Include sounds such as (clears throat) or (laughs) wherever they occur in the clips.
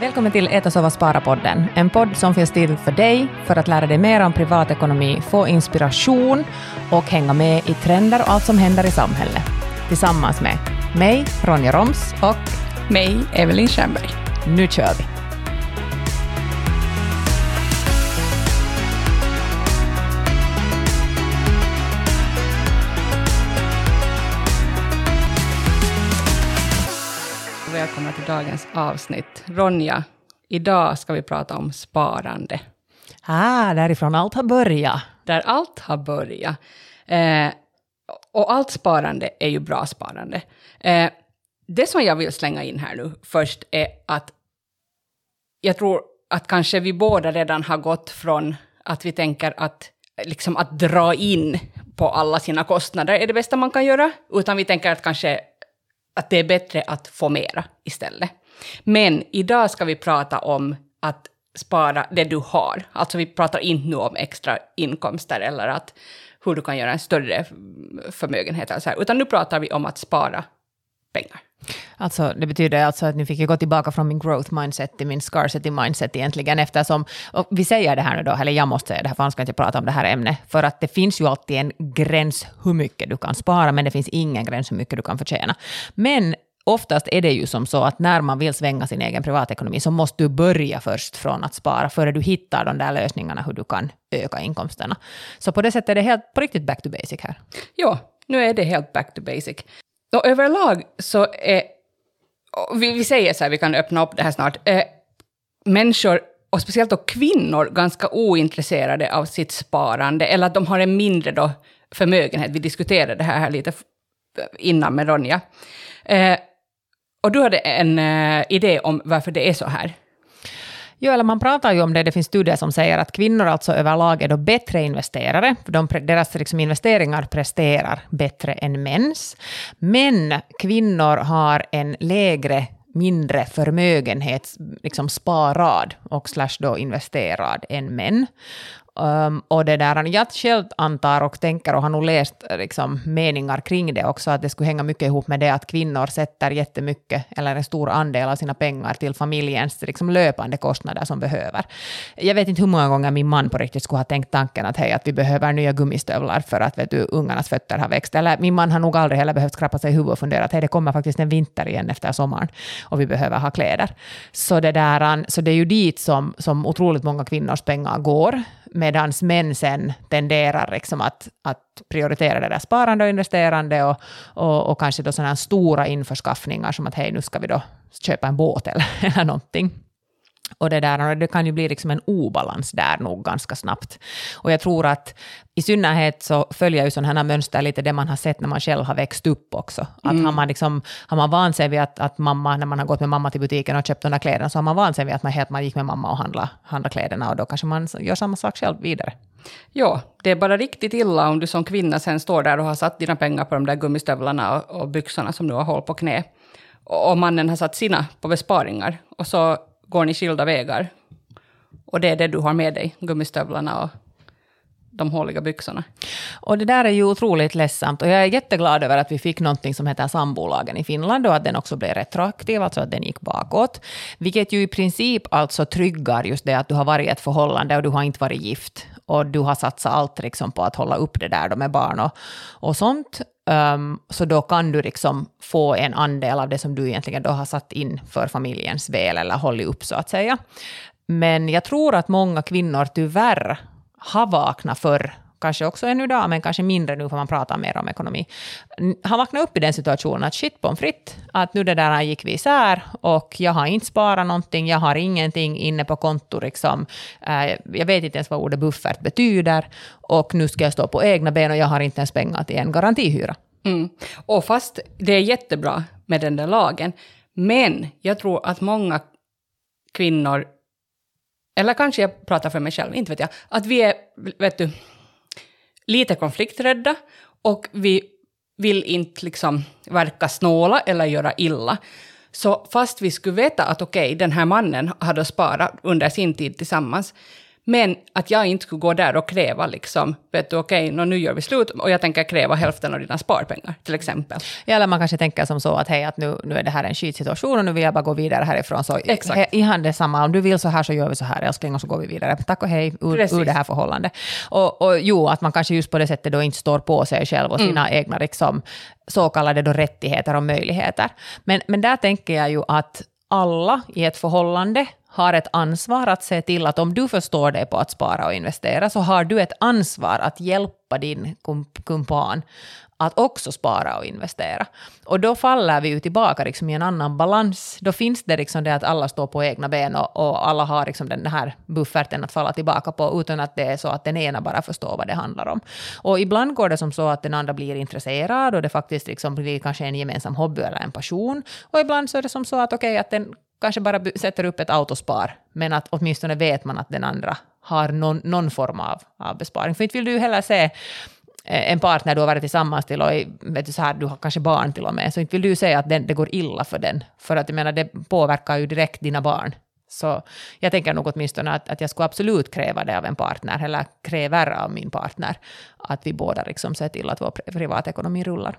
Välkommen till Äta, sova, spara-podden. En podd som finns till för dig för att lära dig mer om privatekonomi, få inspiration och hänga med i trender och allt som händer i samhället. Tillsammans med mig, Ronja Roms och mig, Evelyn Schönberg. Nu kör vi! Till dagens avsnitt. Ronja, idag ska vi prata om sparande. Ah, därifrån allt har börjat. Där allt har börjat. Eh, och allt sparande är ju bra sparande. Eh, det som jag vill slänga in här nu först är att jag tror att kanske vi båda redan har gått från att vi tänker att, liksom att dra in på alla sina kostnader är det bästa man kan göra, utan vi tänker att kanske att det är bättre att få mera istället. Men idag ska vi prata om att spara det du har. Alltså vi pratar inte nu om extra inkomster eller att hur du kan göra en större förmögenhet, eller så här, utan nu pratar vi om att spara pengar. Alltså, det betyder alltså att ni fick jag gå tillbaka från min growth mindset till min scarcity mindset egentligen, eftersom, och vi säger det här nu då, eller jag måste säga det här, för annars kan jag inte prata om det här ämnet, för att det finns ju alltid en gräns hur mycket du kan spara, men det finns ingen gräns hur mycket du kan förtjäna. Men oftast är det ju som så att när man vill svänga sin egen privatekonomi så måste du börja först från att spara före du hittar de där lösningarna hur du kan öka inkomsterna. Så på det sättet är det helt på riktigt back to basic här. Ja, nu är det helt back to basic. Och överlag så är, vi, vi säger så här, vi kan öppna upp det här snart, eh, människor, och speciellt då kvinnor, ganska ointresserade av sitt sparande, eller att de har en mindre då förmögenhet. Vi diskuterade det här, här lite innan med Ronja. Eh, och du hade en eh, idé om varför det är så här. Jo, eller man pratar ju om det, det finns studier som säger att kvinnor alltså överlag är då bättre investerare, för de, deras liksom investeringar presterar bättre än mäns. Men kvinnor har en lägre mindre förmögenhet, liksom sparad och slash då investerad än män. Um, och det där, jag själv antar och tänker och har nog läst liksom, meningar kring det också, att det skulle hänga mycket ihop med det att kvinnor sätter jättemycket, eller en stor andel av sina pengar till familjens liksom, löpande kostnader som behöver. Jag vet inte hur många gånger min man på riktigt skulle ha tänkt tanken att hej, att vi behöver nya gummistövlar för att vet du, ungarnas fötter har växt. Eller min man har nog aldrig heller behövt skrapa sig i huvudet och fundera att hej, det kommer faktiskt en vinter igen efter sommaren och vi behöver ha kläder. Så det, där, så det är ju dit som, som otroligt många kvinnors pengar går medan män sen tenderar liksom att, att prioritera det där sparande och investerande och, och, och kanske då sådana stora införskaffningar som att hej, nu ska vi då köpa en båt eller, (laughs) eller någonting. Och det, där, det kan ju bli liksom en obalans där nog ganska snabbt. Och jag tror att i synnerhet så följer ju sådana här mönster lite det man har sett när man själv har växt upp också. Att mm. har, man liksom, har man vant sig vid att, att mamma, när man har gått med mamma till butiken och köpt de där kläderna, så har man vant sig vid att man, helt, man gick med mamma och handlade, handlade kläderna och då kanske man gör samma sak själv vidare. Ja, det är bara riktigt illa om du som kvinna sen står där och har satt dina pengar på de där gummistövlarna och, och byxorna som du har håll på knä. Och, och mannen har satt sina på besparingar. Och så går ni skilda vägar. Och det är det du har med dig, gummistövlarna och de håliga byxorna. Och det där är ju otroligt ledsamt. Och jag är jätteglad över att vi fick någonting som heter sambolagen i Finland och att den också blev retroaktiv, alltså att den gick bakåt. Vilket ju i princip alltså tryggar just det att du har varit i ett förhållande och du har inte varit gift. Och du har satsat allt liksom på att hålla upp det där då med barn och, och sånt. Um, så då kan du liksom få en andel av det som du egentligen då har satt in för familjens väl, eller hållit upp så att säga. Men jag tror att många kvinnor tyvärr har vaknat för kanske också ännu idag, men kanske mindre nu för man pratar mer om ekonomi, Han vaknade upp i den situationen att shit på fritt, att nu det där gick vi isär och jag har inte sparat någonting, jag har ingenting inne på konto, liksom. Eh, jag vet inte ens vad ordet buffert betyder och nu ska jag stå på egna ben och jag har inte ens pengar till en garantihyra. Mm. Och fast det är jättebra med den där lagen, men jag tror att många kvinnor eller kanske jag pratar för mig själv, inte vet jag, att vi är, vet du, lite konflikträdda och vi vill inte liksom verka snåla eller göra illa. Så fast vi skulle veta att okej, okay, den här mannen hade sparat under sin tid tillsammans, men att jag inte skulle gå där och kräva liksom, vet du, okej, okay, nu gör vi slut och jag tänker kräva hälften av dina sparpengar, till exempel. Ja, eller man kanske tänker som så att hej, att nu, nu är det här en skitsituation och nu vill jag bara gå vidare härifrån. Så Exakt. He, ihan detsamma, om du vill så här så gör vi så här älskling och så går vi vidare. Tack och hej ur, ur det här förhållandet. Och, och jo, att man kanske just på det sättet då inte står på sig själv och sina mm. egna liksom, så kallade då rättigheter och möjligheter. Men, men där tänker jag ju att alla i ett förhållande har ett ansvar att se till att om du förstår dig på att spara och investera så har du ett ansvar att hjälpa din kumpan att också spara och investera. Och då faller vi ju tillbaka liksom i en annan balans. Då finns det liksom det att alla står på egna ben och, och alla har liksom den här bufferten att falla tillbaka på utan att det är så att den ena bara förstår vad det handlar om. Och ibland går det som så att den andra blir intresserad och det faktiskt liksom blir kanske en gemensam hobby eller en passion. Och ibland så är det som så att okej, okay, att den kanske bara sätter upp ett autospar, men att åtminstone vet man att den andra har någon, någon form av, av besparing. För inte vill du heller se eh, en partner du har varit tillsammans till och vet du, så här, du har kanske barn till och med, så inte vill du säga att den, det går illa för den. För att jag menar, det påverkar ju direkt dina barn. Så jag tänker nog åtminstone att, att jag skulle absolut kräva det av en partner, eller kräver av min partner, att vi båda liksom ser till att vår privatekonomi rullar.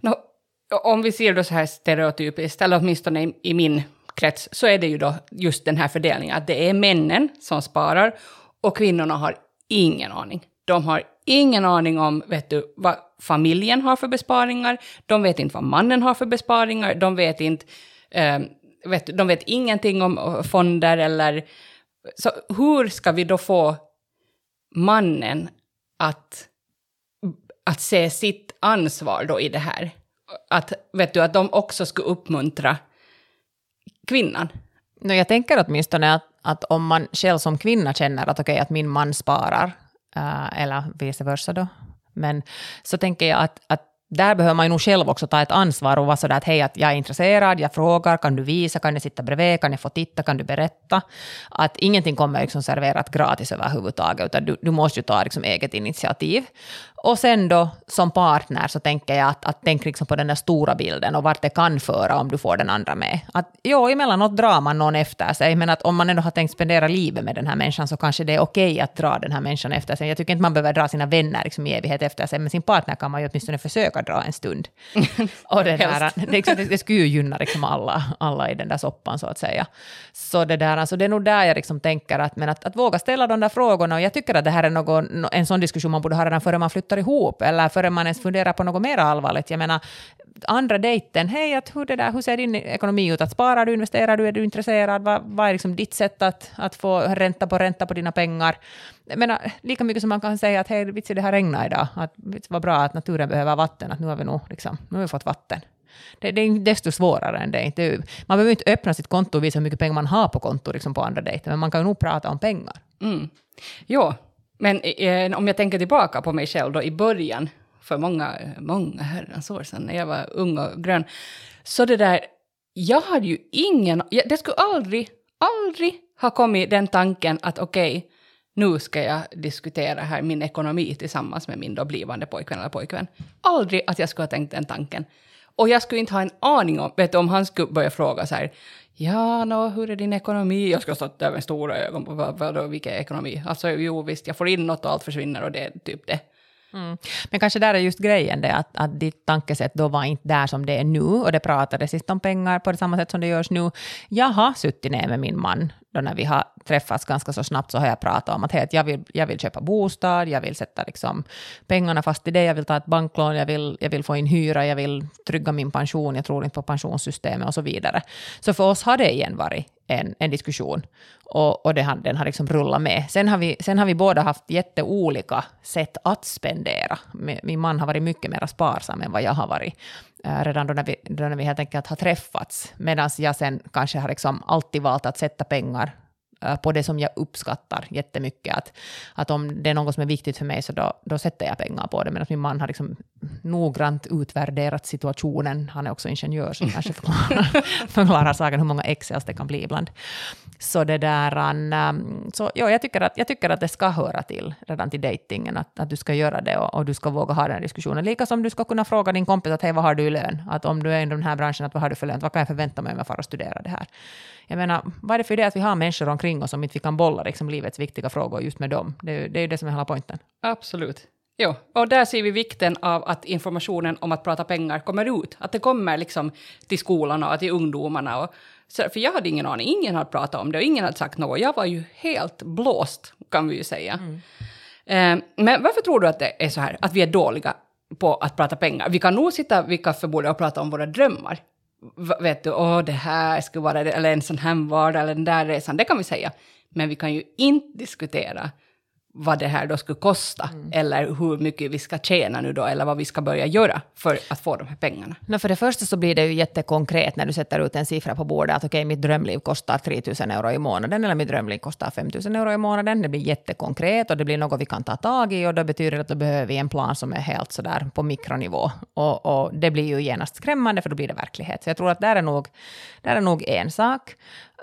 No, om vi ser det så här stereotypiskt, eller åtminstone i, i min krets så är det ju då just den här fördelningen, att det är männen som sparar och kvinnorna har ingen aning. De har ingen aning om vet du, vad familjen har för besparingar, de vet inte vad mannen har för besparingar, de vet inte, eh, vet, de vet ingenting om eh, fonder eller... Så hur ska vi då få mannen att, att se sitt ansvar då i det här? Att, vet du, att de också skulle uppmuntra kvinnan? No, jag tänker åtminstone att, att om man själv som kvinna känner att okej, okay, att min man sparar, äh, eller vice versa då, men så tänker jag att, att där behöver man ju nog själv också ta ett ansvar och vara sådär att hej, att jag är intresserad, jag frågar, kan du visa, kan jag sitta bredvid, kan jag få titta, kan du berätta? Att ingenting kommer liksom serverat gratis överhuvudtaget, utan du, du måste ju ta liksom eget initiativ. Och sen då som partner så tänker jag att, att tänk liksom på den där stora bilden och vart det kan föra om du får den andra med. Att jo, emellanåt drar man någon efter sig, men att om man ändå har tänkt spendera livet med den här människan så kanske det är okej att dra den här människan efter sig. Jag tycker inte man behöver dra sina vänner liksom i evighet efter sig, men sin partner kan man ju åtminstone försöka dra en stund. (laughs) och det, där, det, liksom, det, det skulle ju gynna liksom alla, alla i den där soppan så att säga. Så det, där, alltså det är nog där jag liksom tänker att, men att, att våga ställa de där frågorna, och jag tycker att det här är någon, en sån diskussion man borde ha redan före man flyttar ihop, eller före man ens funderar på något mer allvarligt. Jag menar, andra dejten, hej, att hur, det där, hur ser din ekonomi ut? Att sparar du, investerar du, är du intresserad? Vad, vad är liksom ditt sätt att, att få ränta på ränta på dina pengar? Jag menar, lika mycket som man kan säga att hej, vits det har regnat idag. Att, vad bra att naturen behöver vatten, att nu har vi nog liksom, nu har vi fått vatten. Det, det, är desto svårare än det. Man behöver inte öppna sitt konto och visa hur mycket pengar man har på konto liksom på andra dejter, men man kan ju nog prata om pengar. Mm. Jo, men eh, om jag tänker tillbaka på mig själv då i början, för många, många herrans år sedan när jag var ung och grön, så det där, jag hade ju ingen, det skulle aldrig, aldrig ha kommit den tanken att okej, okay, nu ska jag diskutera här min ekonomi tillsammans med min då blivande pojkvän eller pojkvän. Aldrig att jag skulle ha tänkt den tanken. Och jag skulle inte ha en aning om, vet du, om han skulle börja fråga så här, ja, no, hur är din ekonomi? Jag skulle stått där med stora ögon på vad, vad, vilken ekonomi? Alltså jo, visst, jag får in något och allt försvinner och det är typ det. Mm. Men kanske där är just grejen det att, att ditt tankesätt då var inte där som det är nu och det pratades inte om pengar på det samma sätt som det görs nu. Jag har suttit ner med min man då när vi har träffats ganska så snabbt så har jag pratat om att, hey, jag, vill, jag vill köpa bostad, jag vill sätta liksom pengarna fast i det, jag vill ta ett banklån, jag vill, jag vill få in hyra, jag vill trygga min pension, jag tror inte på pensionssystemet och så vidare. Så för oss har det igen varit en, en diskussion och, och det har, den har liksom rullat med. Sen har, vi, sen har vi båda haft jätteolika sätt att spendera. Min man har varit mycket mer sparsam än vad jag har varit Äh, redan då när vi, då när vi helt enkelt har träffats, medan jag sen kanske har liksom alltid valt att sätta pengar på det som jag uppskattar jättemycket. Att, att om det är något som är viktigt för mig så då, då sätter jag pengar på det. Medan min man har liksom noggrant utvärderat situationen. Han är också ingenjör så kanske (laughs) förklarar, förklarar saken hur många excels det kan bli ibland. Så det där, um, så ja, jag, tycker att, jag tycker att det ska höra till redan till dejtingen, att, att du ska göra det och, och, du ska våga ha den diskussionen. Lika som du ska kunna fråga din kompis att hej, vad har du i lön? Att om du är i den här branschen, att vad har du för lön? Vad kan jag förvänta mig om jag får studera det här? Jag menar, vad är det för det att vi har människor omkring oss som inte vi kan bolla liksom, livets viktiga frågor just med dem? Det, det är ju det som är hela poängen. Absolut. Jo, och där ser vi vikten av att informationen om att prata pengar kommer ut. Att det kommer liksom till skolorna och till ungdomarna. Och, så, för jag hade ingen aning, ingen hade pratat om det och ingen hade sagt något. Jag var ju helt blåst, kan vi ju säga. Mm. Eh, men varför tror du att det är så här, att vi är dåliga på att prata pengar? Vi kan nog sitta vid kaffebordet och prata om våra drömmar. Vet du, åh det här skulle vara, eller en sån här vardag, eller den där resan, det kan vi säga. Men vi kan ju inte diskutera vad det här då skulle kosta, mm. eller hur mycket vi ska tjäna nu då, eller vad vi ska börja göra för att få de här pengarna. No, för det första så blir det ju jättekonkret när du sätter ut en siffra på bordet, att okej, okay, mitt drömliv kostar 3 000 euro i månaden, eller mitt drömliv kostar 5 000 euro i månaden. Det blir jättekonkret och det blir något vi kan ta tag i, och det betyder att då behöver vi en plan som är helt sådär på mikronivå. Och, och det blir ju genast skrämmande, för då blir det verklighet. Så jag tror att där är nog, där är nog en sak.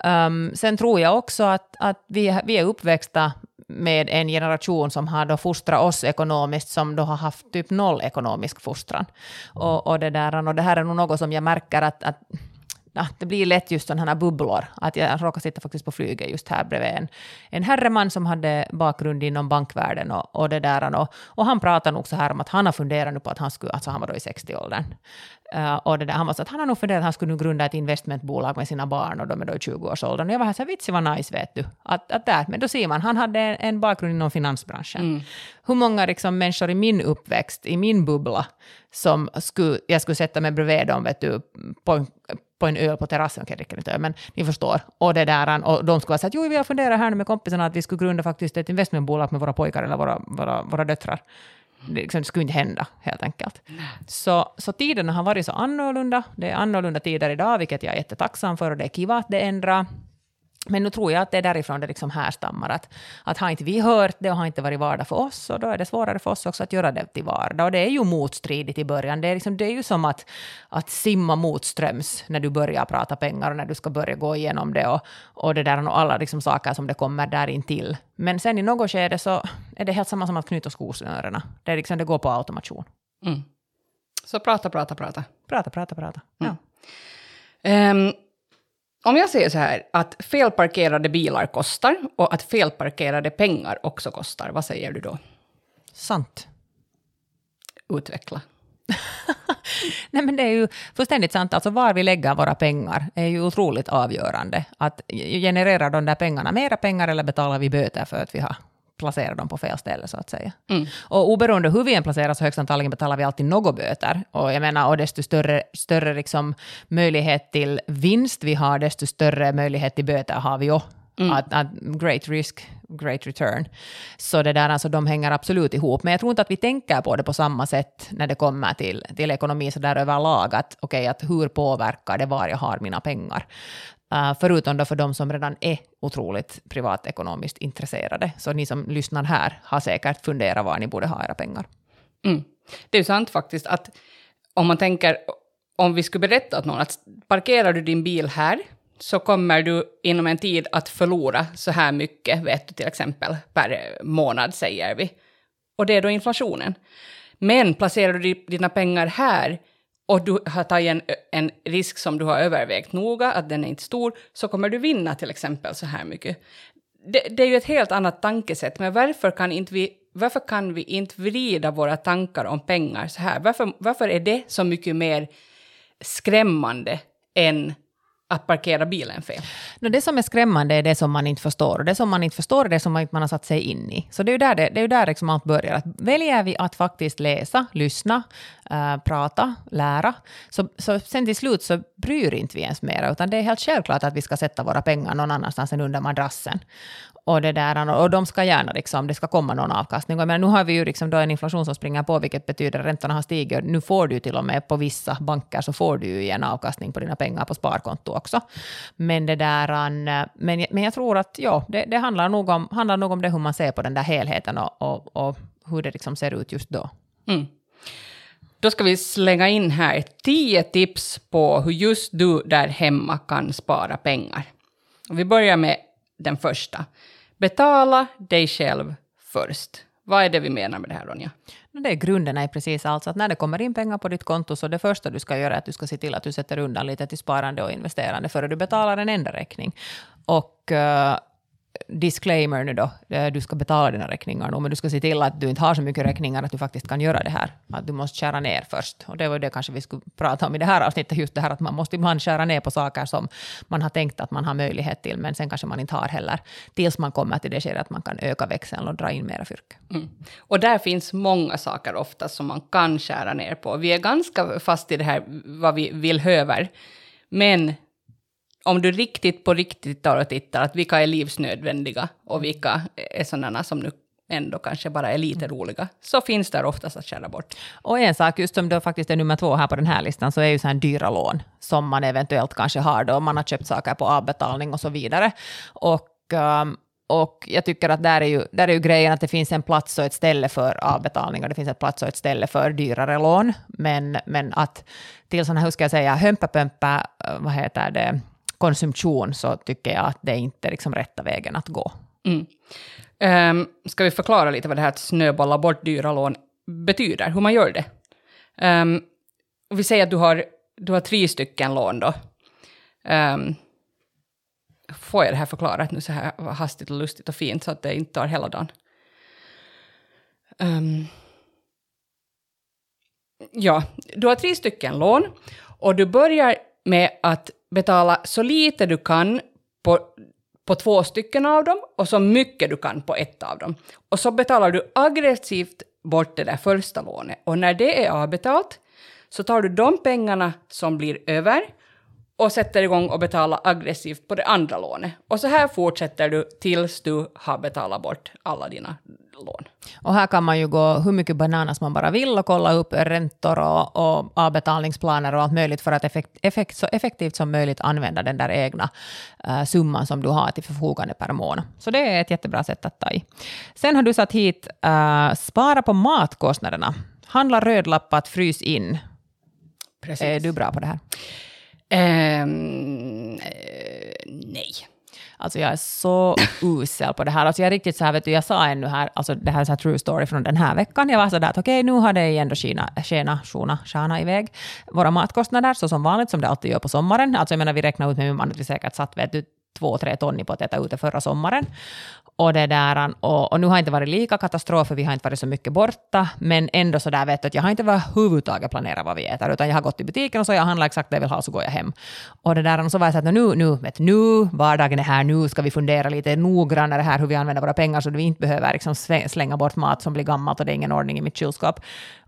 Um, sen tror jag också att, att vi, vi är uppväxta med en generation som har då fostrat oss ekonomiskt, som då har haft typ noll ekonomisk fostran. Och, och, det, där, och det här är nog något som jag märker att, att ja, det blir lätt just sådana här bubblor. Att jag råkade sitta faktiskt på flyget just här bredvid en, en herreman som hade bakgrund inom bankvärlden och, och det där. Och, och han pratade nog så här om att han har funderat nu på att han skulle, alltså han var då i 60-åldern, Uh, och det där, han var så att han har nog funderat att han skulle nu grunda ett investmentbolag med sina barn och de är då i 20-årsåldern. Och jag var här så här, vitsi vad nice vet du. Att, att där, men då ser man, han hade en, en bakgrund inom finansbranschen. Mm. Hur många liksom, människor i min uppväxt, i min bubbla, som skulle, jag skulle sätta mig bredvid dem vet du, på, på en öl på terrassen, okej, okay, inte öl, men ni förstår. Och, det där, och de skulle ha sagt, jo, vi har funderat här med kompisarna att vi skulle grunda faktiskt ett investmentbolag med våra pojkar eller våra, våra, våra döttrar det liksom skulle inte hända, helt enkelt. Så, så tiderna har varit så annorlunda. Det är annorlunda tider idag, vilket jag är jättetacksam för, och det är kiva att det ändrar. Men nu tror jag att det är därifrån det liksom härstammar. Att, att har inte vi hört det och har inte varit vardag för oss, och då är det svårare för oss också att göra det till vardag. Och det är ju motstridigt i början. Det är, liksom, det är ju som att, att simma motströms när du börjar prata pengar och när du ska börja gå igenom det och, och det där och alla liksom saker som det kommer där intill. Men sen i något skede så är det helt samma som att knyta skosnörena. Det, är liksom, det går på automation. Mm. Så prata, prata, prata. Prata, prata, prata. Mm. Ja. Um, om jag säger så här, att felparkerade bilar kostar och att felparkerade pengar också kostar, vad säger du då? Sant. Utveckla. (laughs) Nej, men det är ju fullständigt sant. Alltså var vi lägger våra pengar är ju otroligt avgörande. Att genererar de där pengarna mera pengar eller betalar vi böter för att vi har placera dem på fel ställe så att säga. Mm. Och oberoende hur vi än placerar så högst antagligen betalar vi alltid något böter. Och jag menar, och desto större, större liksom möjlighet till vinst vi har, desto större möjlighet till böter har vi också. Mm. Att, att, great risk, great return. Så det där, alltså, de hänger absolut ihop. Men jag tror inte att vi tänker på det på samma sätt när det kommer till, till ekonomi så där överlag. Att, okay, att hur påverkar det var jag har mina pengar? Uh, förutom då för de som redan är otroligt privatekonomiskt intresserade. Så ni som lyssnar här har säkert funderat var ni borde ha era pengar. Mm. Det är ju sant faktiskt att om man tänker, om vi skulle berätta åt någon att parkerar du din bil här så kommer du inom en tid att förlora så här mycket, vet du till exempel, per månad säger vi. Och det är då inflationen. Men placerar du dina pengar här och du har tagit en, en risk som du har övervägt noga, att den är inte stor, så kommer du vinna till exempel så här mycket. Det, det är ju ett helt annat tankesätt, men varför kan, inte vi, varför kan vi inte vrida våra tankar om pengar så här? Varför, varför är det så mycket mer skrämmande än att parkera bilen fel. No, det som är skrämmande är det som man inte förstår. Och det som man inte förstår är det som man inte har satt sig in i. Så det är ju där, det, det är där liksom allt börjar. Att väljer vi att faktiskt läsa, lyssna, äh, prata, lära, så, så sen till slut så bryr inte vi ens mer, utan det är helt självklart att vi ska sätta våra pengar någon annanstans än under madrassen och, det där, och de ska gärna, liksom, det ska komma någon avkastning. Men nu har vi ju liksom då en inflation som springer på, vilket betyder att räntorna har stigit. Nu får du till och med på vissa banker så får du ju en avkastning på dina pengar på sparkonto också. Men, det där, men, men jag tror att ja, det, det handlar, nog om, handlar nog om det hur man ser på den där helheten och, och, och hur det liksom ser ut just då. Mm. Då ska vi slänga in här tio tips på hur just du där hemma kan spara pengar. Vi börjar med den första. Betala dig själv först. Vad är det vi menar med det här, Ronja? Det är grunden är precis alltså att när det kommer in pengar på ditt konto så det första du ska göra är att du ska se till att du sätter undan lite till sparande och investerande före du betalar en enda räkning. Och uh, disclaimer nu då, eh, du ska betala dina räkningar nu, men du ska se till att du inte har så mycket räkningar att du faktiskt kan göra det här. Att du måste skära ner först. Och det var det kanske vi skulle prata om i det här avsnittet, just det här att man måste ibland skära ner på saker som man har tänkt att man har möjlighet till, men sen kanske man inte har heller, tills man kommer till det skedet att man kan öka växeln och dra in mera fyrk. Mm. Och där finns många saker ofta som man kan skära ner på. Vi är ganska fast i det här vad vi vill höver, men om du riktigt på riktigt tar och tittar, att vilka är livsnödvändiga och vilka är sådana som nu ändå kanske bara är lite roliga, så finns där oftast att skära bort. Och en sak, just som då faktiskt är nummer två här på den här listan, så är ju så här dyra lån som man eventuellt kanske har då, man har köpt saker på avbetalning och så vidare. Och um, och jag tycker att där är, ju, där är ju grejen att det finns en plats och ett ställe för avbetalning och det finns en plats och ett ställe för dyrare lån. Men, men att till sådana, hur ska jag säga, hömpapömpa, vad heter det, konsumtion så tycker jag att det inte är liksom rätta vägen att gå. Mm. Um, ska vi förklara lite vad det här att snöbolla bort dyra lån betyder, hur man gör det? Um, vi säger att du har, du har tre stycken lån då. Um, får jag det här förklarat nu så här hastigt och lustigt och fint så att det inte tar hela dagen? Um, ja, du har tre stycken lån och du börjar med att betala så lite du kan på, på två stycken av dem och så mycket du kan på ett av dem. Och så betalar du aggressivt bort det där första lånet. Och när det är avbetalt så tar du de pengarna som blir över och sätter igång och betalar aggressivt på det andra lånet. Och så här fortsätter du tills du har betalat bort alla dina lån. Och här kan man ju gå hur mycket bananas man bara vill och kolla upp räntor och, och avbetalningsplaner och allt möjligt för att effekt, effekt, så effektivt som möjligt använda den där egna uh, summan som du har till förfogande per månad. Så det är ett jättebra sätt att ta i. Sen har du satt hit uh, spara på matkostnaderna. Handla rödlappat, frys in. Precis. Är du bra på det här? Um, nej. Alltså jag är så usel på det här. Alltså jag är riktigt så här, vet du, jag sa ännu här, alltså det här är så här true story från den här veckan. Jag var så där att okej, okay, nu har det ändå skenat iväg våra matkostnader, så som vanligt, som det alltid gör på sommaren. Alltså jag menar, vi räknar ut med min man att vi säkert satt, vet du, två, tre ton i potäter ute förra sommaren. Och, det där, och, och, nu har inte varit lika katastrof, för vi har inte varit så mycket borta, men ändå så där vet du att jag har inte överhuvudtaget planerat vad vi äter, utan jag har gått till butiken och så jag handlar exakt det jag vill ha, så går jag hem. Och det där, och så var jag så att nu, nu, vet, nu, vardagen är här, nu ska vi fundera lite noggrannare här hur vi använder våra pengar, så att vi inte behöver liksom slänga bort mat som blir gammalt och det är ingen ordning i mitt kylskåp.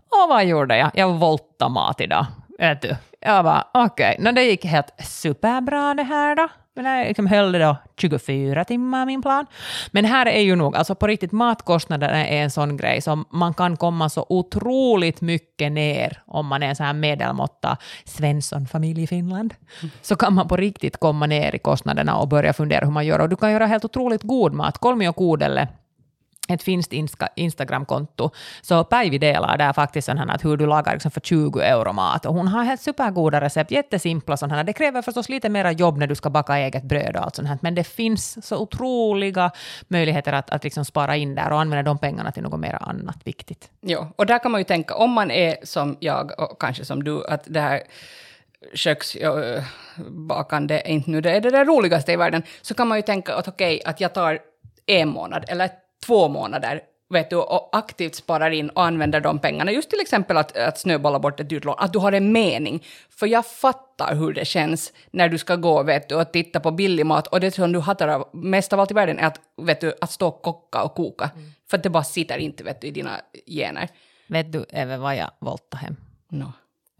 Och vad gjorde jag? Jag voltade mat idag. Vet du. Jag bara, okej, okay. det gick helt superbra det här då. Men jag liksom höll det då 24 timmar, min plan. Men här är ju nog, alltså på riktigt, matkostnaderna är en sån grej som man kan komma så otroligt mycket ner om man är en sån här medelmåtta Svensson-familj i Finland. Mm. Så kan man på riktigt komma ner i kostnaderna och börja fundera hur man gör. Och du kan göra helt otroligt god mat. Kolmi och ett finskt Instagramkonto. Så Päivi delar där faktiskt sådana här att hur du lagar liksom för 20 euro mat. Och hon har helt supergoda recept, jättesimpla sådana här. Det kräver förstås lite mera jobb när du ska baka eget bröd och allt sånt här. Men det finns så otroliga möjligheter att, att liksom spara in där och använda de pengarna till något mer annat viktigt. Ja, och där kan man ju tänka, om man är som jag och kanske som du, att det här köksbakande är inte nu det är det där roligaste i världen, så kan man ju tänka att okej, okay, att jag tar en månad eller två månader vet du, och aktivt sparar in och använder de pengarna, just till exempel att, att snöbolla bort ett dyrt lån, att du har en mening. För jag fattar hur det känns när du ska gå vet du, och titta på billig mat och det som du hatar mest av allt i världen är att, vet du, att stå och kocka och koka. Mm. För att det bara sitter inte vet du, i dina gener. Vet du även vad jag voltade hem? No.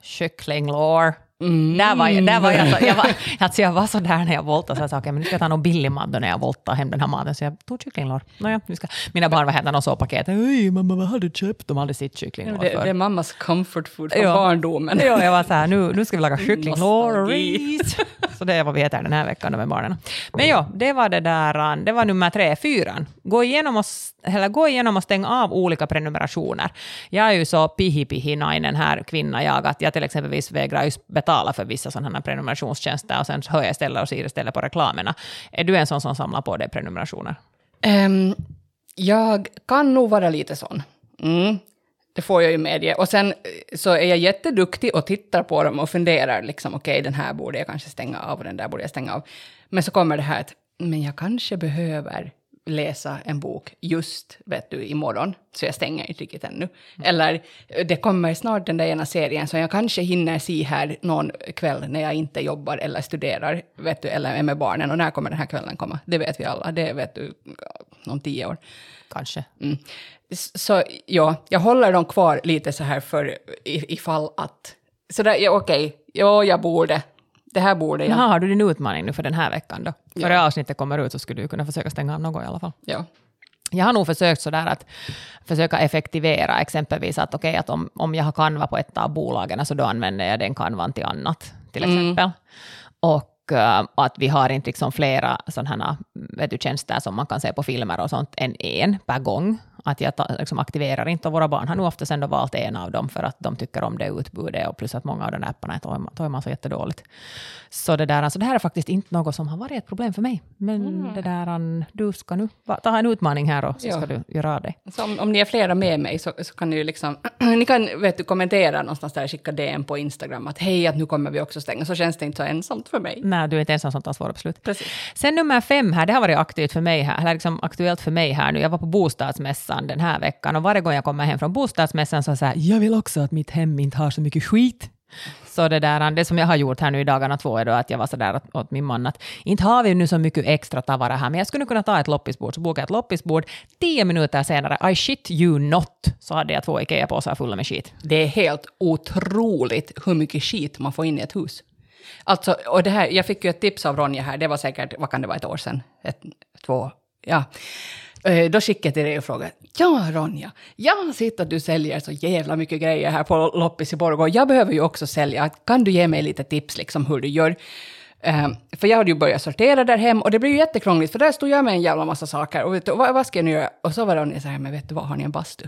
Kycklinglår. Mm. Där var jag, där var jag, så, jag, var, (laughs) alltså jag var så där när jag voltade, så jag sa okej, men nu ska jag ta någon billig mat då när jag voltar hem den här maten, så jag tog kycklinglår. Nåja, nu ska, mina barn var hemma någon så paket, oj mamma vad har du köpt? De hade sitt kycklinglår det, det, är mammas comfort food från ja. barndomen. Ja, jag var så här, nu, nu ska vi laga kycklinglår och ris. Så det är vad vi äter den här veckan med barnen. Men ja, det var det där, det var nummer tre, fyran. Gå igenom och, eller gå igenom och stäng av olika prenumerationer. Jag är ju så pihi-pihi nainen här, kvinna jag, att jag till exempel vägrar betala för vissa sådana här prenumerationstjänster och sen hör jag istället och ser istället på reklamerna. Är du en sån som samlar på dig prenumerationer? Um, jag kan nog vara lite sån. Mm. Det får jag ju medge. Och sen eh, så är jag jätteduktig och tittar på dem och funderar liksom, okej, okay, den här borde jag kanske stänga av och den där borde jag stänga av. Men så kommer det här att, men jag kanske behöver läsa en bok just vet du, imorgon, så jag stänger inte riktigt ännu. Mm. Eller det kommer snart den där ena serien som jag kanske hinner se här någon kväll när jag inte jobbar eller studerar, vet du, eller är med barnen. Och när kommer den här kvällen komma? Det vet vi alla, det vet du, om tio år. Kanske. Mm. Så ja, jag håller dem kvar lite så här för ifall att... Så där, ja, okej, okay, ja, jag borde det här borde jag. Jaha, har du din utmaning nu för den här veckan då? Ja. Före avsnittet kommer ut så skulle du kunna försöka stänga av något i alla fall. Ja. Jag har nog försökt sådär att försöka effektivera, exempelvis att okej, okay, att om, om jag har kanva på ett av bolagen så då använder jag den kanvan till annat, till mm. exempel. Mm. Och uh, att vi har inte liksom flera sådana vet du, tjänster som man kan se på filmer och sånt än en per gång att jag liksom aktiverar inte. Och våra barn har nog oftast ändå valt en av dem för att de tycker om det utbudet och plus att många av de där apparna tar man så jättedåligt. Så det, där, alltså det här är faktiskt inte något som har varit ett problem för mig. Men mm. det där, du ska nu ta en utmaning här och så ska du göra det. Så om, om, ni är flera med mig så, så kan ni liksom, (clears throat) ni kan vet du, kommentera någonstans där, skicka DM på Instagram att hej, att nu kommer vi också stänga, så känns det inte så ensamt för mig. Nej, du är inte ensam som tar svåra beslut. Precis. Sen nummer fem här, det har varit aktivt för mig här, eller liksom aktuellt för mig här nu. Jag var på bostadsmässan den här veckan och varje gång jag kommer hem från bostadsmässan så säger jag vill också att mitt hem inte har så mycket skit. Så det, där, det som jag har gjort här nu i dagarna två är då att jag var sådär åt min man att inte har vi nu så mycket extra tavara här, men jag skulle kunna ta ett loppisbord. Så bokade jag ett loppisbord. Tio minuter senare, I shit you not, så hade jag två Ikea-påsar fulla med skit. Det är helt otroligt hur mycket skit man får in i ett hus. Alltså, och det här, jag fick ju ett tips av Ronja här, det var säkert, vad kan det vara, ett år sedan? Ett, två, ja. Eh, då skickade jag till dig och frågade, ja Ronja, jag har sett att du säljer så jävla mycket grejer här på loppis i Borgå. Jag behöver ju också sälja, kan du ge mig lite tips liksom hur du gör? Um, för jag hade ju börjat sortera där hem och det blev ju jättekrångligt för där stod jag med en jävla massa saker och vet du, vad, vad ska jag nu göra? Och så var Ronja så här, men vet du vad, har ni en bastu?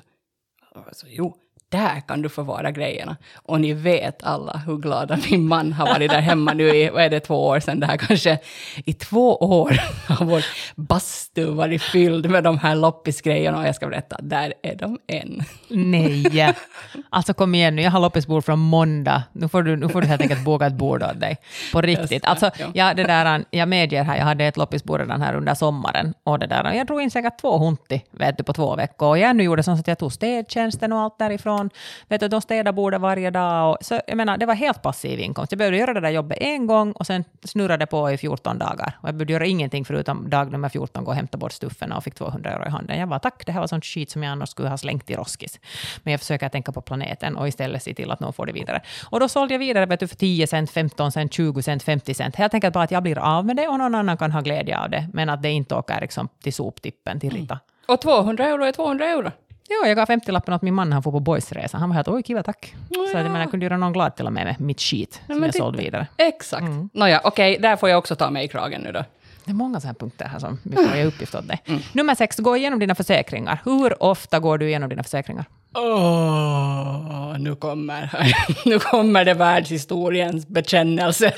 Och så, jo, där kan du förvara grejerna. Och ni vet alla hur glada min man har varit där hemma nu i, vad är det, två år sedan det här kanske. I två år (laughs) har vår bastu varit fylld med de här loppisgrejerna och jag ska berätta, där är de än. Nej, (laughs) alltså kom igen nu, jag har loppisbord från måndag. Nu får du, nu får du helt enkelt boka ett bord åt dig. På riktigt. Alltså, ja, det där, jag medger här, jag hade ett loppisbord redan här under sommaren. Och det där, jag drog in säkert två hunti, vet du, på två veckor. Och jag nu gjorde så att jag tog städtjänsten och allt därifrån någon, vet du, de städade bordet varje dag. Och, så, jag menar, det var helt passiv inkomst. Jag behövde göra det där jobbet en gång och sen snurrade det på i 14 dagar. Och jag behövde göra ingenting förutom dag nummer 14, gå och hämta bort stuffarna och fick 200 euro i handen. Jag bara tack, det här var sånt skit som jag annars skulle ha slängt i roskis. Men jag försöker tänka på planeten och istället se till att någon får det vidare. Och då sålde jag vidare vet du, för 10 cent, 15 cent, 20 cent, 50 cent. Helt enkelt bara att jag blir av med det och någon annan kan ha glädje av det. Men att det inte åker liksom till soptippen, till Rita. Mm. Och 200 euro är 200 euro. Ja, jag gav 50-lappen åt min man när han får på boysresa. Han var helt oj, kiva tack. Ja. Så jag, menar, jag kunde göra någon glad till och med med mitt skit som jag sålde vidare. Exakt. Mm. Nåja, okej, okay, där får jag också ta mig i kragen nu då. Det är många sådana punkter här som vi får ge uppgift åt dig. Mm. Nummer sex, gå igenom dina försäkringar. Hur ofta går du igenom dina försäkringar? Oh, nu, kommer, (laughs) nu kommer det världshistoriens bekännelse.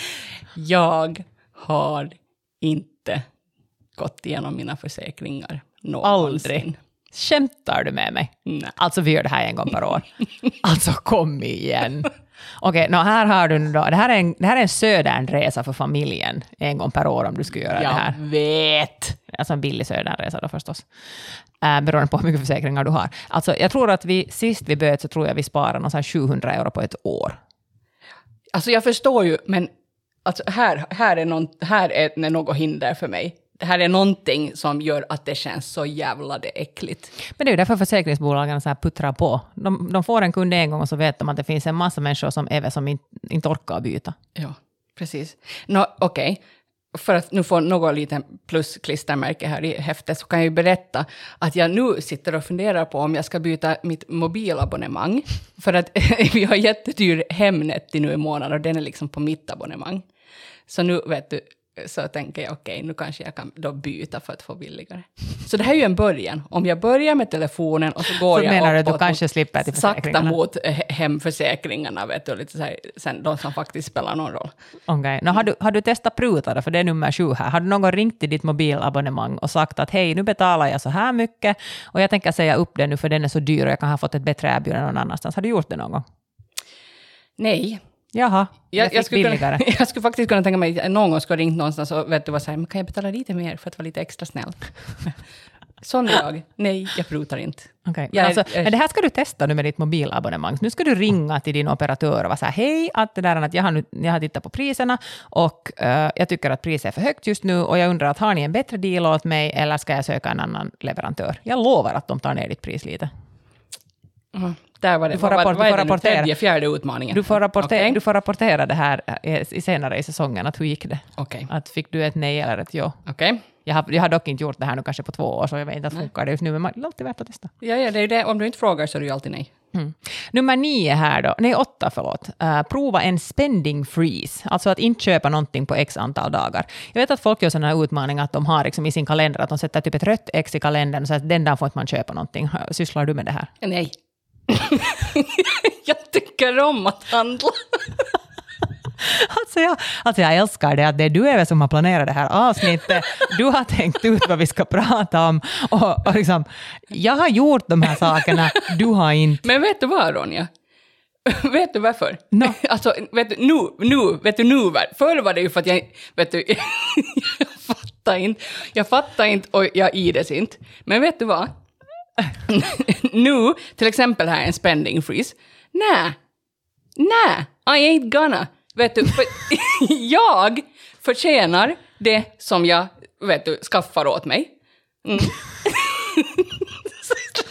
(laughs) jag har inte gått igenom mina försäkringar någonsin. Aldrig. Skämtar du med mig? Nej. Alltså vi gör det här en gång per år. alltså kom igen. Okej, okay, här har du då, det här är en, det här är en södernresa för familjen en gång per år om du skulle göra jag det här. Jag vet! Alltså en billig södernresa då förstås. Äh, beroende på hur mycket försäkringar du har. Alltså jag tror att vi, sist vi böt så tror jag vi sparade 700 euro på ett år. Alltså jag förstår ju, men alltså här, här, är någon, här är något hinder för mig det här är någonting som gör att det känns så jävla det äckligt. Men det är ju därför försäkringsbolagen så här puttrar på. De, de får en kund en gång och så vet de att det finns en massa människor som även som inte, inte orkar byta. Ja, precis. No, Okej, okay. för att nu få något lite plusklistermärke här i häftet så kan jag ju berätta att jag nu sitter och funderar på om jag ska byta mitt mobilabonnemang. För att (laughs) vi har jättedyr Hemnet nu i månaden och den är liksom på mitt abonnemang. Så nu vet du, så tänker jag okej, nu kanske jag kan då byta för att få billigare. Så det här är ju en början. Om jag börjar med telefonen och så går Så jag menar du att du uppåt kanske slipper till sakta mot eh, hemförsäkringarna, vet du, lite så här, sen de som faktiskt spelar någon roll. Okej. Nå, har, du, har du testat pruta då, för det är nummer sju här. Har du någon gång ringt till ditt mobilabonnemang och sagt att hej, nu betalar jag så här mycket och jag tänker säga upp den nu för den är så dyr och jag kan ha fått ett bättre erbjudande någon annanstans. Har du gjort det någon gång? Nej, Jaha, jag, jag, jag, skulle kunna, (laughs) jag skulle faktiskt kunna tänka mig att någon gång skulle ringt någonstans och vet du vad, så här, men kan jag betala lite mer för att vara lite extra snäll? (laughs) Sån är jag. Nej, jag prutar inte. Okej, Jag alltså, jag men det här ska du testa nu med ditt mobilabonnemang. Nu ska du ringa till din operatör och vara så här, hej, att det där, att jag, har nu, jag har tittat på priserna och eh, jag tycker att priset är för högt just nu och jag undrar att har ni en bättre deal åt mig eller ska jag söka en annan leverantör? Jag lovar att de tar ner ditt pris lite. Mm. Där var det. Du får vad, rapport- vad du är får. Tredje, fjärde utmaningen. Du får, rapportera, Okej. du får rapportera det här eh, i senare i säsongen, att hur gick det? Okej. Att fick du ett nej eller ett ja? Okej. Jag har, jag har dock inte gjort det här nu kanske på två år, så jag vet inte att funkar det just nu, men det är alltid värt att testa. Ja, ja, det är det. Om du inte frågar så är det ju alltid nej. Mm. Nummer nio här då, nej åtta förlåt. Uh, prova en spending freeze, alltså att inte köpa någonting på x antal dagar. Jag vet att folk gör sådana här utmaningar att de har liksom i sin kalender att de sätter typ ett rött x i kalendern så att den dagen får inte man köpa någonting. Sysslar du med det här? Nej. (laughs) jag tycker om att handla. (laughs) Alltså jag, alltså jag älskar det att det är du Eva som har planerat det här avsnittet. Du har tänkt ut vad vi ska prata om. Och, och liksom, jag har gjort de här sakerna, du har inte. Men vet du vad, Ronja? (laughs) vet du varför? Nå. Alltså, vet du, nu, nu, vet du nu, var- förr var det ju för att jag, vet du, jag fattar inte, jag fattar inte och jag ides inte. Men vet du vad? Nu, till exempel här en spending freeze. Nej, nej, I ain't gonna. Vet du, för (laughs) jag förtjänar det som jag, vet du, skaffar åt mig. Mm.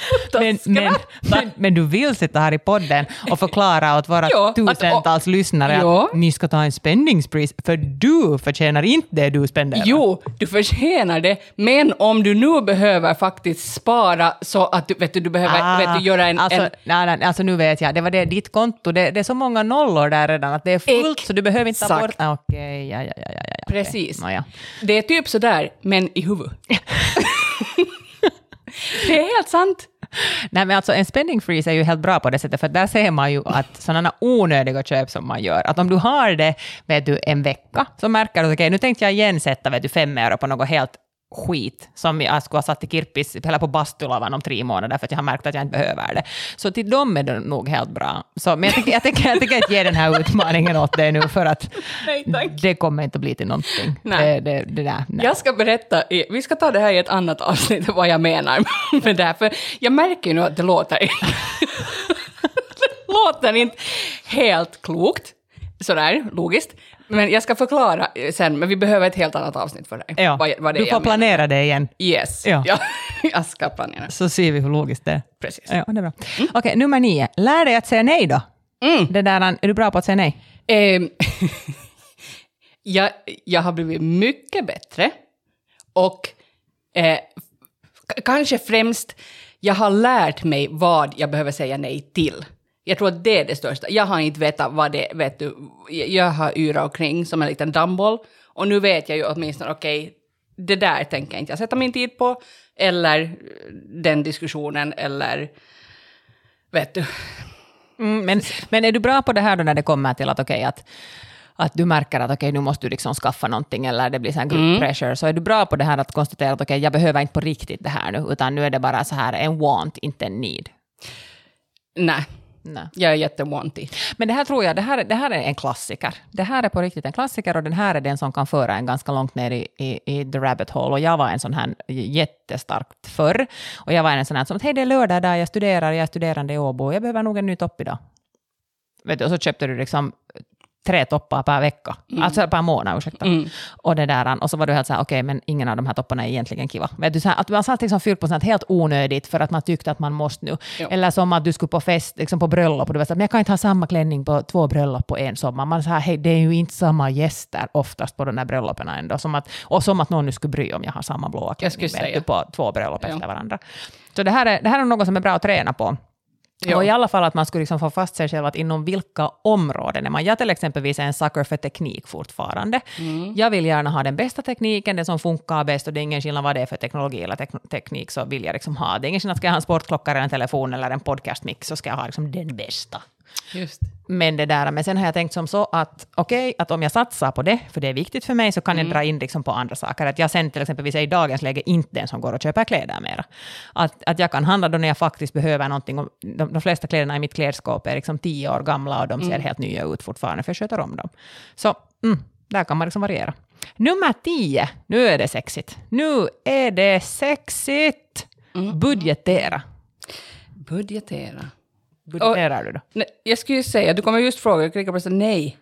(laughs) Men, men, men, men du vill sitta här i podden och förklara åt våra (laughs) Ja, att- tusentals lyssnare Ja. att ni ska ta en freeze, för du förtjänar inte det du spenderar. Jo, du förtjänar det, men om du nu behöver faktiskt spara så att du, vet du, du behöver vet du, göra en... alltså, en nej, nej, alltså nu vet jag, det var det, ditt konto, det, det är så många nollor där redan att det är fullt så du behöver inte ta bort... Ah, Okej, ja, ja, ja, ja, ja. okej. precis. Nåja. Det är typ sådär, men i huvudet. (laughs) det är helt sant. (laughs) Nej, men alltså en spending freeze är ju helt bra på det sättet, för där ser man ju att sådana onödiga köp som man gör, att om du har det vet du, en vecka, så märker du att okay, nu tänkte jag igen sätta vet du, fem euro på något helt skit som jag skulle ha satt i kirpis eller på bastulavan om tre månader för att jag har märkt att jag inte behöver det. Så till dem är det nog helt bra. Så, men jag tänker, jag, tänker, jag tänker inte ge den här utmaningen åt dig nu för att (laughs) Nej, det kommer inte att bli till någonting. Nej. Det, det, det där, nej. Jag ska berätta, i, vi ska ta det här i ett annat avsnitt, (laughs) vad jag menar (laughs) med det här, för jag märker ju nu att det låter, det låter inte helt klokt, sådär logiskt, men jag ska förklara sen, men vi behöver ett helt annat avsnitt för det. Ja, vad, vad det du får jag menar. planera det igen, Yes, Ja. ja. (laughs) jag ska planera. så ser vi hur logiskt det är. Precis. Ja, det är bra. Okej, nummer nio. Lär dig att säga nej då. Mm. Det där, är du bra på att säga nej? Ehm, (laughs) jag, jag har blivit mycket bättre och eh, kanske främst, jag har lärt mig vad jag behöver säga nej till. Jag tror att det är det största. Jag har inte vetat vad det vet du. Jag har yrat omkring som en liten dammboll och nu vet jag ju åtminstone, okej, det där tänker jag inte jag sätta min tid på, eller eh, den diskussionen, eller vet du, Mm, men, men är du bra på det här då när det kommer till att, okej, att, att du märker att okej, nu måste du liksom skaffa någonting eller det blir så här group Mm. pressure, så är du bra på det här att konstatera att okej, jag behöver inte på riktigt det här nu, utan nu är det bara så här en want, inte en need. nej, Nej. jag är jättewanty. Men det här tror jag, det här, det här är en klassiker. Det här är på riktigt en klassiker och den här är den som kan föra en ganska långt ner i, i, i the rabbit hole. Och jag var en sån här jättestarkt förr. Och jag var en sån här som att hej det är lördag där jag studerar, jag är studerande i Åbo, jag behöver nog en ny topp idag. Vet du, och så köpte du liksom tre toppar per vecka, alltså per månad, ursäkta. Mm. Och, det där, och så var du helt så här, okej, men ingen av de här topparna är egentligen kiva. Vet du, så här, att man satt liksom fyllt på sånt helt onödigt för att man tyckte att man måste nu. Ja. Eller som att du skulle på fest, liksom på bröllop, och du var så här, men jag kan inte ha samma klänning på två bröllop på en sommar. Man så här, hej, det är ju inte samma gäster oftast på de där bröllopen ändå. Som att, och som att någon nu skulle bry om jag har samma blåa klänning på två bröllop efter varandra. Så det här, är, det här är något som är bra att träna på. Ja. Och i alla fall att man skulle liksom få fast sig själv att inom vilka områden är man. Jag till exempelvis är en sucker för teknik fortfarande. Jag vill gärna ha den bästa tekniken, den som funkar bäst och det är ingen skillnad vad det är för teknologi eller tek- teknik så vill jag liksom ha. Det är ingen skillnad, ska jag ha en sportklocka eller en telefon eller en podcastmix så ska jag ha liksom den bästa. Just. Men det där, men sen har jag tänkt som så att okej, att om jag satsar på det, för det är viktigt för mig, så kan jag dra in liksom på andra saker. Att jag sen till exempel är i dagens läge inte den som går och köper kläder mera. Att, att jag kan handla då när jag faktiskt behöver någonting. Och de, de flesta kläderna i mitt klädskåp är liksom tio år gamla och de ser helt nya ut fortfarande, för jag sköter om dem. Så mm, där kan man liksom variera. Nummer tio, nu är det sexigt. Nu är det sexigt! Budgetera. Budgetera. Budgeterar du då? Nej, jag skulle ju säga, du kommer just fråga, jag klickar på så nej.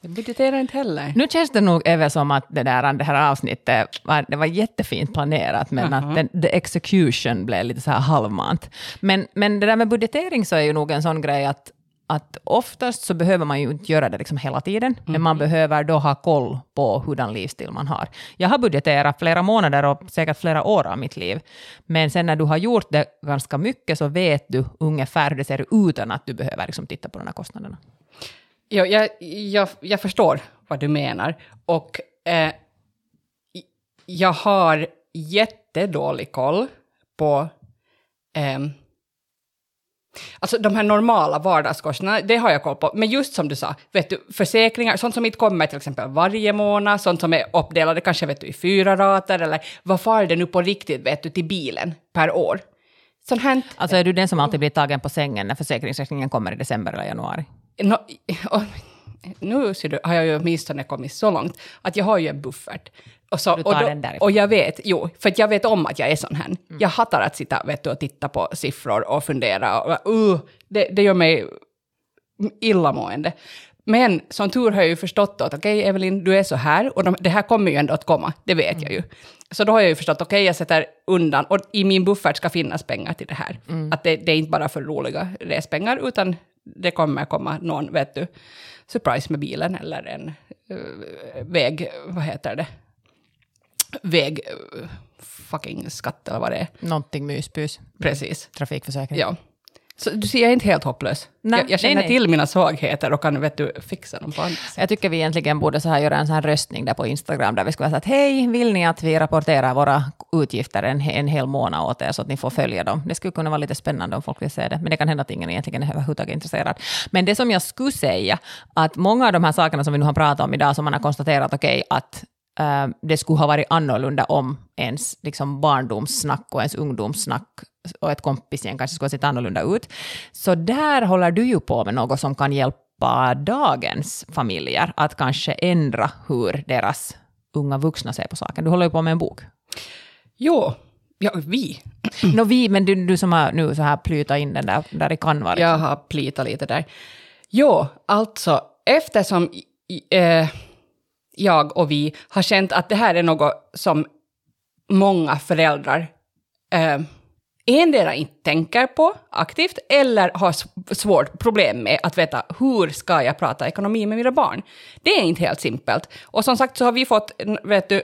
Jag budgeterar inte heller. Nu känns det nog även som att det, där, det här avsnittet var, det var jättefint planerat, men att den, the execution blev lite så här halvmant. Men, men det där med budgetering så är ju nog en sån grej att, att oftast så behöver man ju inte göra det liksom hela tiden, men man behöver då ha koll på hurdan livsstil man har. Jag har budgeterat flera månader och säkert flera år av mitt liv, men sen när du har gjort det ganska mycket så vet du ungefär hur det ser ut utan att du behöver liksom titta på de här kostnaderna. Ja, jag, jag, jag förstår vad du menar. Och eh, jag har jättedålig koll på... ehm, alltså de här normala vardagskostnaderna, det har jag koll på. Men just som du sa, vet du, försäkringar, sånt som inte kommer till exempel varje månad, sånt som är uppdelade kanske vet du, i fyra rater, eller vad far det nu på riktigt vet du, till bilen per år? Sånt här, Alltså är du den som alltid blir tagen på sängen när försäkringsräkningen kommer i december eller januari? Nå, (laughs) och, nu ser du, har jag ju åtminstone kommit så långt att jag har ju en buffert. Och, så, Du tar och, den därifrån. och jag vet, jo, för att jag vet om att jag är sån här. Jag hatar att sitta vet du, och titta på siffror och fundera. Och, uh, det, det gör mig illamående. Men som tur har jag ju förstått att okej, Evelyn, du är så här och de, det här kommer ju ändå att komma, det vet jag ju. Så då har jag ju förstått, okej, jag sätter undan och i min buffert ska finnas pengar till det här. Att det, det är inte bara för roliga respengar, utan det kommer komma någon, vet du, surprise med bilen eller en eh, väg, vad heter det? Väg, eh, fucking skatt eller vad det är. Någonting myspys. Precis. Trafikförsäkring. Ja. Så du ser, jag är inte helt hopplös. Nej, jag, jag känner nej, nej. till mina svagheter och kan vet du, fixa dem på andra sätt. Jag tycker vi egentligen borde så här göra en sån här röstning där på Instagram där vi skulle säga att hej, vill ni att vi rapporterar våra utgifter en, en hel månad åt er så att ni får följa dem? Det skulle kunna vara lite spännande om folk vill se det, men det kan hända att ingen egentligen är överhuvudtaget intresserad. Men det som jag skulle säga, att många av de här sakerna som vi nu har pratat om idag, som man har konstaterat, okej, att eh, det skulle ha varit annorlunda om ens liksom, barndomssnack och ens ungdomssnack och ett kompisgäng kanske skulle ha sett annorlunda ut. Så där håller du ju på med något som kan hjälpa dagens familjer att kanske ändra hur deras unga vuxna ser på saken. Du håller ju på med en bok. Jo, ja, vi. Nå, vi, men du, du som har nu så här plytat in den där, där i Canva. liksom. Jag har plitat lite där. Jo, alltså eftersom eh, jag och vi har känt att det här är något som många föräldrar eh, endera inte tänker på aktivt eller har svårt problem med att veta hur ska jag prata ekonomi med mina barn. Det är inte helt simpelt. Och som sagt så har vi fått, vet du,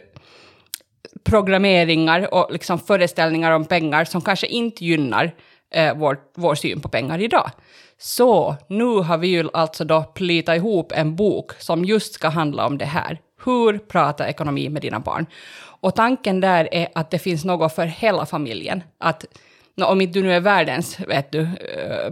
programmeringar och liksom föreställningar om pengar som kanske inte gynnar eh, vår, vår syn på pengar idag. Så nu har vi ju alltså då plitat ihop en bok som just ska handla om det här. Hur prata ekonomi med dina barn? Och tanken där är att det finns något för hela familjen. Att om inte du nu är världens, vet du, eh,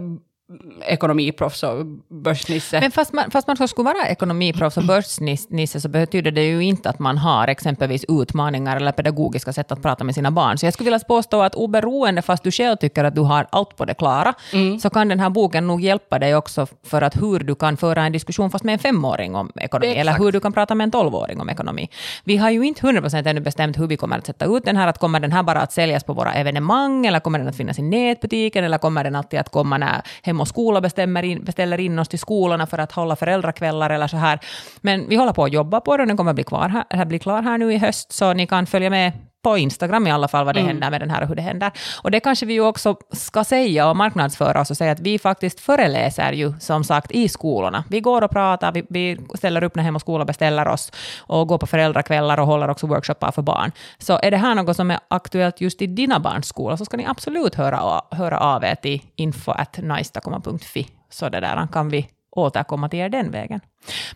ekonomiproffs och börsnisse. Men fast man, fast man så skulle vara ekonomiproffs och börsnisse så betyder det ju inte att man har exempelvis utmaningar eller pedagogiska sätt att prata med sina barn. Så jag skulle vilja påstå att oberoende, fast du själv tycker att du har allt på det klara, Mm. så kan den här boken nog hjälpa dig också för att hur du kan föra en diskussion fast med en femåring om ekonomi, Exakt. eller hur du kan prata med en tolvåring om ekonomi. Vi har ju inte 100% ännu bestämt hur vi kommer att sätta ut den här, att kommer den här bara att säljas på våra evenemang, eller kommer den att finnas i nätbutiken, eller kommer den alltid att komma när Hem och skola bestämmer in, beställer in oss till skolorna för att hålla föräldrakvällar eller så här. Men vi håller på att jobba på det, och den kommer att bli, kvar här, bli klar här nu i höst, så ni kan följa med på Instagram i alla fall vad det Mm. händer med den här och hur det händer. Och det kanske vi ju också ska säga och marknadsföra oss och säga att vi faktiskt föreläser ju som sagt i skolorna. Vi går och pratar, vi, vi ställer upp när Hem och skola beställer oss och går på föräldrakvällar och håller också workshoppar för barn. Så är det här något som är aktuellt just i dina barns skola så ska ni absolut höra, höra av er till info.naistakoma.fi så det där kan vi återkomma till er den vägen.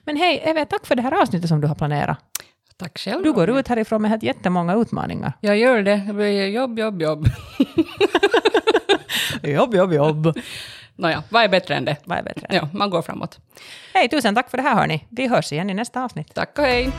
Men hej, Eve, tack för det här avsnittet som du har planerat. Tack själv. Du går ut härifrån med jättemånga utmaningar. Jag gör det. Det blir jobb, jobb, jobb. (laughs) Jobb, jobb, jobb. Nåja, vad är bättre än det? Vad är bättre? Ja, man går framåt. Hej, tusen tack för det här hörni. Vi hörs igen i nästa avsnitt. Tack och hej.